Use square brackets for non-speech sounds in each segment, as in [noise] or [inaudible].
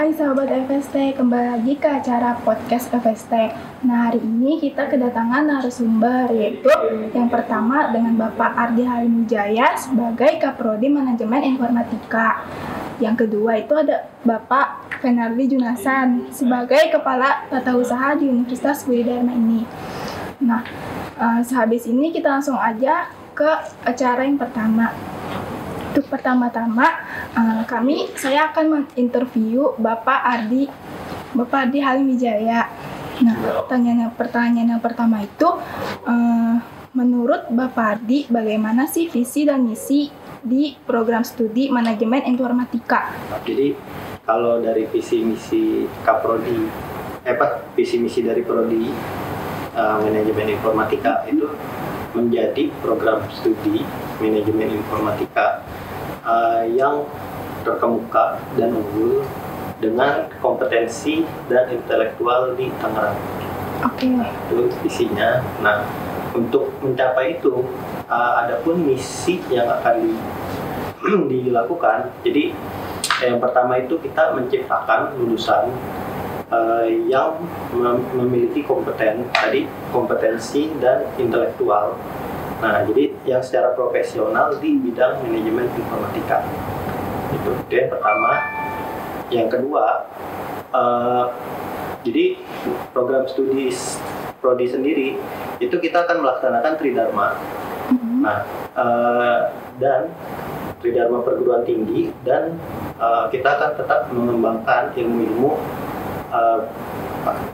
Hai sahabat FST, kembali lagi ke acara podcast FST. Nah hari ini kita kedatangan narasumber yaitu yang pertama dengan Bapak Ardi Halimujaya sebagai Kaprodi Manajemen Informatika. Yang kedua itu ada Bapak Fenardi Junasan sebagai Kepala Tata Usaha di Universitas Budi Dharma ini. Nah, uh, sehabis ini kita langsung aja ke acara yang pertama. Untuk pertama-tama, uh, kami saya akan menginterview Bapak Ardi, Bapak Ardi Halim Wijaya. Nah, pertanyaan pertanyaan yang pertama itu, uh, menurut Bapak Ardi, bagaimana sih visi dan misi di program studi manajemen informatika? Jadi kalau dari visi misi Kaprodi, eh visi misi dari prodi uh, manajemen informatika itu menjadi program studi manajemen informatika uh, yang terkemuka dan unggul dengan kompetensi dan intelektual di Tangerang. Oke. Okay. Itu visinya. Nah, untuk mencapai itu, uh, ada pun misi yang akan di, [clears throat] dilakukan. Jadi, yang pertama itu kita menciptakan lulusan uh, yang mem memiliki kompeten tadi kompetensi dan intelektual Nah, jadi yang secara profesional di bidang manajemen informatika. Itu, itu yang pertama. Yang kedua, uh, jadi program studi prodi sendiri itu kita akan melaksanakan tridharma. Mm-hmm. Nah, uh, dan tridharma perguruan tinggi dan uh, kita akan tetap mengembangkan ilmu-ilmu uh,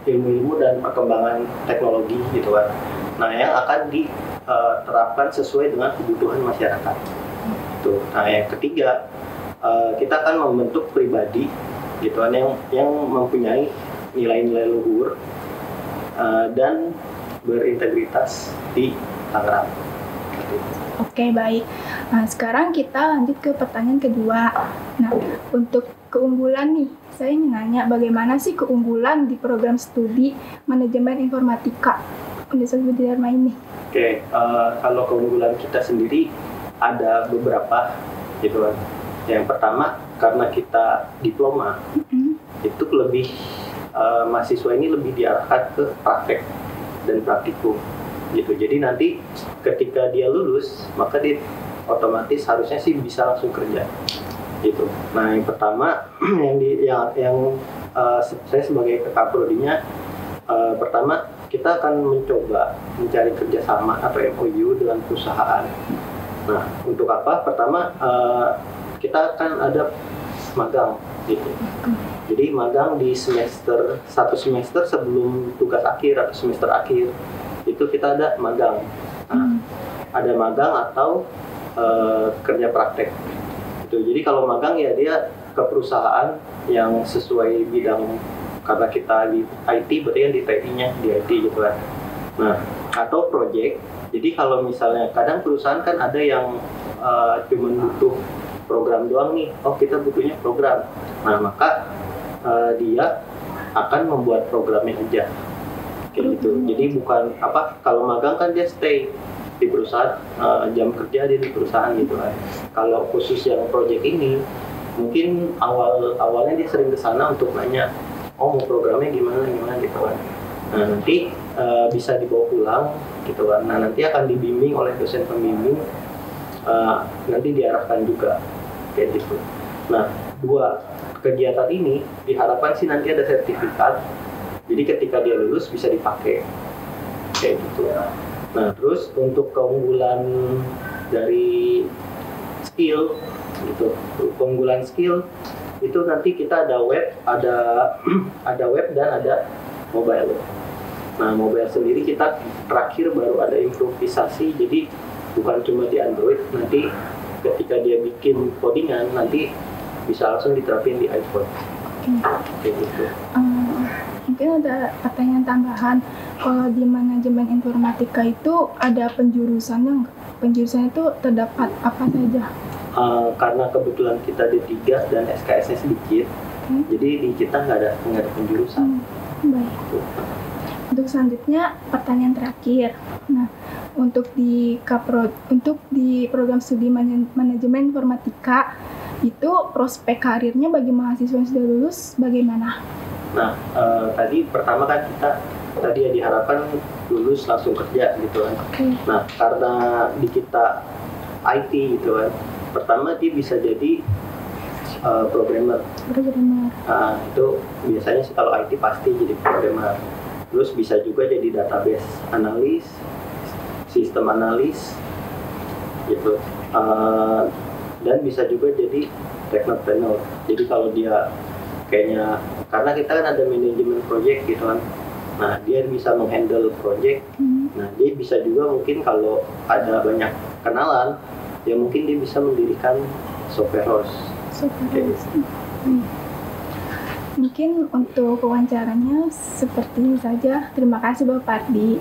ilmu-ilmu dan perkembangan teknologi gitu kan. Nah, yang akan di uh, terapkan sesuai dengan kebutuhan masyarakat. Tuh. Nah, yang ketiga, uh, kita akan membentuk pribadi gitu kan yang yang mempunyai nilai-nilai luhur uh, dan berintegritas di Tangerang. Oke baik. Nah sekarang kita lanjut ke pertanyaan kedua. Nah untuk keunggulan nih, saya ingin nanya bagaimana sih keunggulan di program studi manajemen informatika Universitas Budi Dharma ini? Oke, uh, kalau keunggulan kita sendiri ada beberapa gitu kan. Yang pertama karena kita diploma, mm-hmm. itu lebih uh, mahasiswa ini lebih diarahkan ke praktek dan praktikum gitu. Jadi nanti ketika dia lulus, maka dia otomatis harusnya sih bisa langsung kerja gitu. Nah yang pertama [clears throat] yang di yang yang uh, saya sebagai kakak prodinya uh, pertama kita akan mencoba mencari kerjasama atau MOU dengan perusahaan. Nah, untuk apa? Pertama, uh, kita akan ada magang gitu. Jadi magang di semester satu semester sebelum tugas akhir atau semester akhir itu kita ada magang. Nah, ada magang atau uh, kerja praktek. Gitu. Jadi kalau magang ya dia ke perusahaan yang sesuai bidang karena kita di IT berarti kan di TI-nya di IT gitu kan. Nah atau project jadi kalau misalnya kadang perusahaan kan ada yang uh, cuma butuh program doang nih. Oh kita butuhnya program. Nah maka uh, dia akan membuat programnya aja. Kayak gitu. Jadi bukan apa kalau magang kan dia stay di perusahaan uh, jam kerja dia di perusahaan gitu kan. Kalau khusus yang project ini mungkin awal awalnya dia sering ke sana untuk nanya oh mau programnya gimana gimana gitu kan. Nah nanti uh, bisa dibawa pulang gitu kan. Nah nanti akan dibimbing oleh dosen pembimbing uh, nanti diarahkan juga kayak gitu. Nah dua kegiatan ini diharapkan sih nanti ada sertifikat jadi ketika dia lulus bisa dipakai kayak gitu. Nah terus untuk keunggulan dari skill gitu. Keunggulan skill itu nanti kita ada web, ada [clears throat] ada web dan ada mobile. Nah, mobile sendiri kita terakhir baru ada improvisasi, jadi bukan cuma di Android, nanti ketika dia bikin codingan nanti bisa langsung diterapin di iPhone. Oke. gitu. Um, mungkin ada pertanyaan tambahan. Kalau di manajemen informatika itu ada penjurusannya Penjurusan itu terdapat apa saja? Uh, karena kebetulan kita di tiga dan SKS-nya sedikit, hmm. jadi di kita nggak ada nggak ada penjurusan. Hmm. Baik. Gitu. Untuk selanjutnya pertanyaan terakhir. Nah, untuk di kapro untuk di program studi manajemen informatika itu prospek karirnya bagi mahasiswa yang sudah lulus bagaimana? Nah, eh, tadi pertama kan kita tadi ya diharapkan lulus langsung kerja gitu kan. Oke. Nah, karena di kita IT gitu kan, pertama dia bisa jadi eh, programmer. Programmer. Nah, itu biasanya sih kalau IT pasti jadi programmer. Terus bisa juga jadi database analis, sistem analis, gitu. Eh, dan bisa juga jadi technopreneur. Jadi kalau dia kayaknya karena kita kan ada manajemen project gitu kan. Nah, dia bisa menghandle project. Hmm. Nah, dia bisa juga mungkin kalau ada banyak kenalan, ya mungkin dia bisa mendirikan software house. Super. Kayak gitu. Hmm. Mungkin untuk wawancaranya seperti ini saja. Terima kasih Bapak Ardi.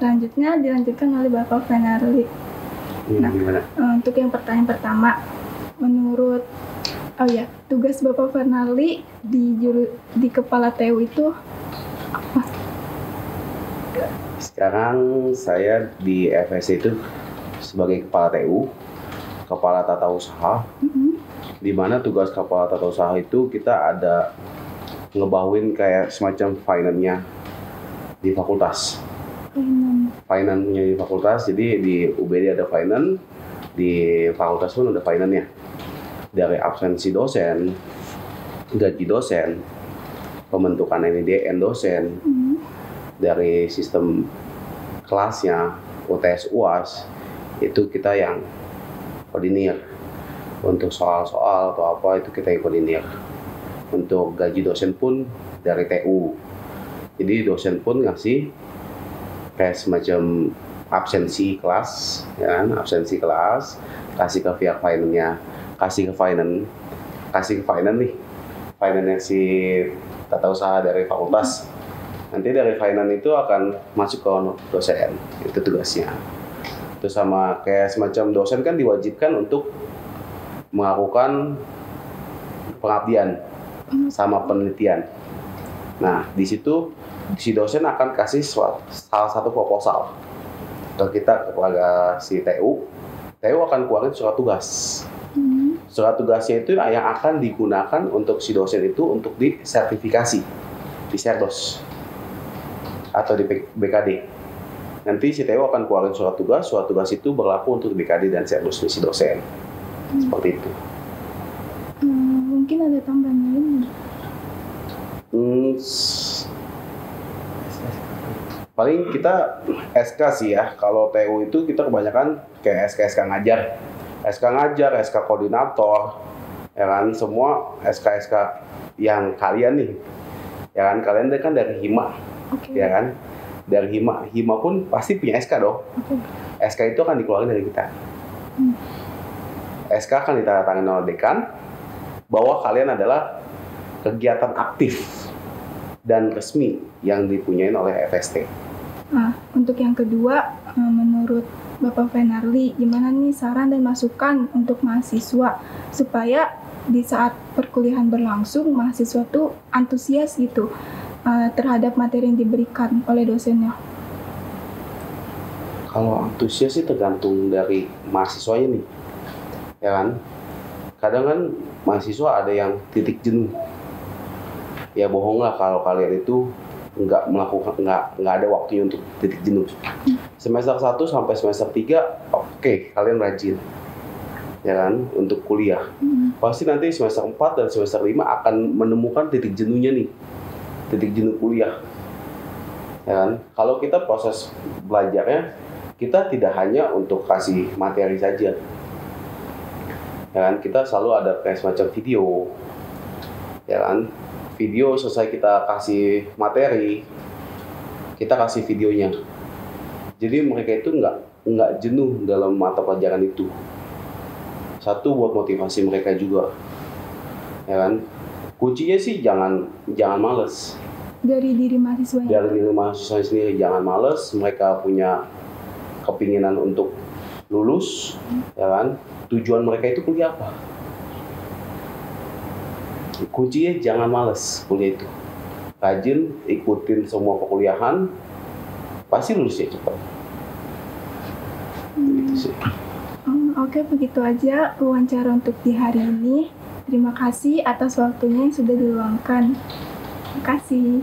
Selanjutnya dilanjutkan oleh Bapak Fenarli. Nah. gimana? Eh, Untuk yang pertanyaan pertama, menurut oh ya tugas Bapak Fernali di juru di kepala TU itu Sekarang saya di FS itu sebagai kepala TU, kepala tata usaha, mm, di mana tugas kepala tata usaha itu kita ada ngebawain kayak semacam finance-nya di fakultas. finance. Finance-nya di fakultas, jadi di UBD ada finance, di fakultas pun ada finance-nya. Dari absensi dosen, gaji dosen, pembentukan NIDN dosen, Mm, dari sistem kelasnya, UTS UAS, itu kita yang koordinir. Untuk soal-soal atau apa itu kita koordinir. Untuk gaji dosen pun dari TU. Jadi dosen pun ngasih kayak semacam absensi kelas, ya kan? absensi kelas, kasih ke pihak finance-nya, kasih ke finance, kasih ke finance nih, finance si tata usaha dari fakultas nanti dari finance itu akan masuk ke dosen itu tugasnya itu sama kayak semacam dosen kan diwajibkan untuk melakukan pengabdian sama penelitian. Nah di situ si dosen akan kasih salah satu proposal ke kita kepada si TU TU akan keluarin surat tugas. Mm, surat tugasnya itu yang akan digunakan untuk si dosen itu untuk disertifikasi di Serdos atau di BKD. Nanti si TU akan keluarin surat tugas, surat tugas itu berlaku untuk BKD dan Serdos si dosen. Seperti itu. mm, mungkin ada tambahan lain. Hmm, paling kita SK sih ya. Kalau TU itu kita kebanyakan kayak SK-SK ngajar. SK ngajar, SK koordinator, ya kan semua SK-SK yang kalian nih, ya kan kalian kan dari Hima, Oke. ya kan dari Hima, Hima pun pasti punya SK dong. Oke. SK itu akan dikeluarkan dari kita. Hmm. SK akan ditandatangani oleh dekan bahwa kalian adalah kegiatan aktif dan resmi yang dipunyai oleh FST. Nah, untuk yang kedua, eh, menurut Bapak Fenarli, gimana nih saran dan masukan untuk mahasiswa supaya di saat perkuliahan berlangsung mahasiswa tuh antusias gitu eh, terhadap materi yang diberikan oleh dosennya. Kalau antusias sih tergantung dari mahasiswanya nih, ya kan? Kadang kan mahasiswa ada yang titik jenuh. Ya bohong lah kalau kalian itu nggak melakukan nggak nggak ada waktunya untuk titik jenuh. Semester 1 sampai semester 3 oke kalian rajin, ya kan? Untuk kuliah. Hmm, Pasti nanti semester 4 dan semester 5 akan menemukan titik jenuhnya nih, titik jenuh kuliah. Ya kan? Kalau kita proses belajarnya kita tidak hanya untuk kasih materi saja. Ya kan? Kita selalu ada kayak semacam video. Ya kan? Video selesai kita kasih materi kita kasih videonya. Jadi mereka itu nggak nggak jenuh dalam mata pelajaran itu. Satu buat motivasi mereka juga. Ya kan kuncinya sih jangan jangan males. Dari diri mahasiswanya. dari diri mahasiswa sendiri jangan males. Mereka punya kepinginan untuk lulus ya kan? Tujuan mereka itu kuliah apa? Kuncinya jangan males kuliah itu. Rajin ikutin semua perkuliahan pasti lulusnya cepat. Gitu sih. Hmm, Oke, begitu aja wawancara untuk di hari ini. Terima kasih atas waktunya yang sudah diluangkan. Terima kasih.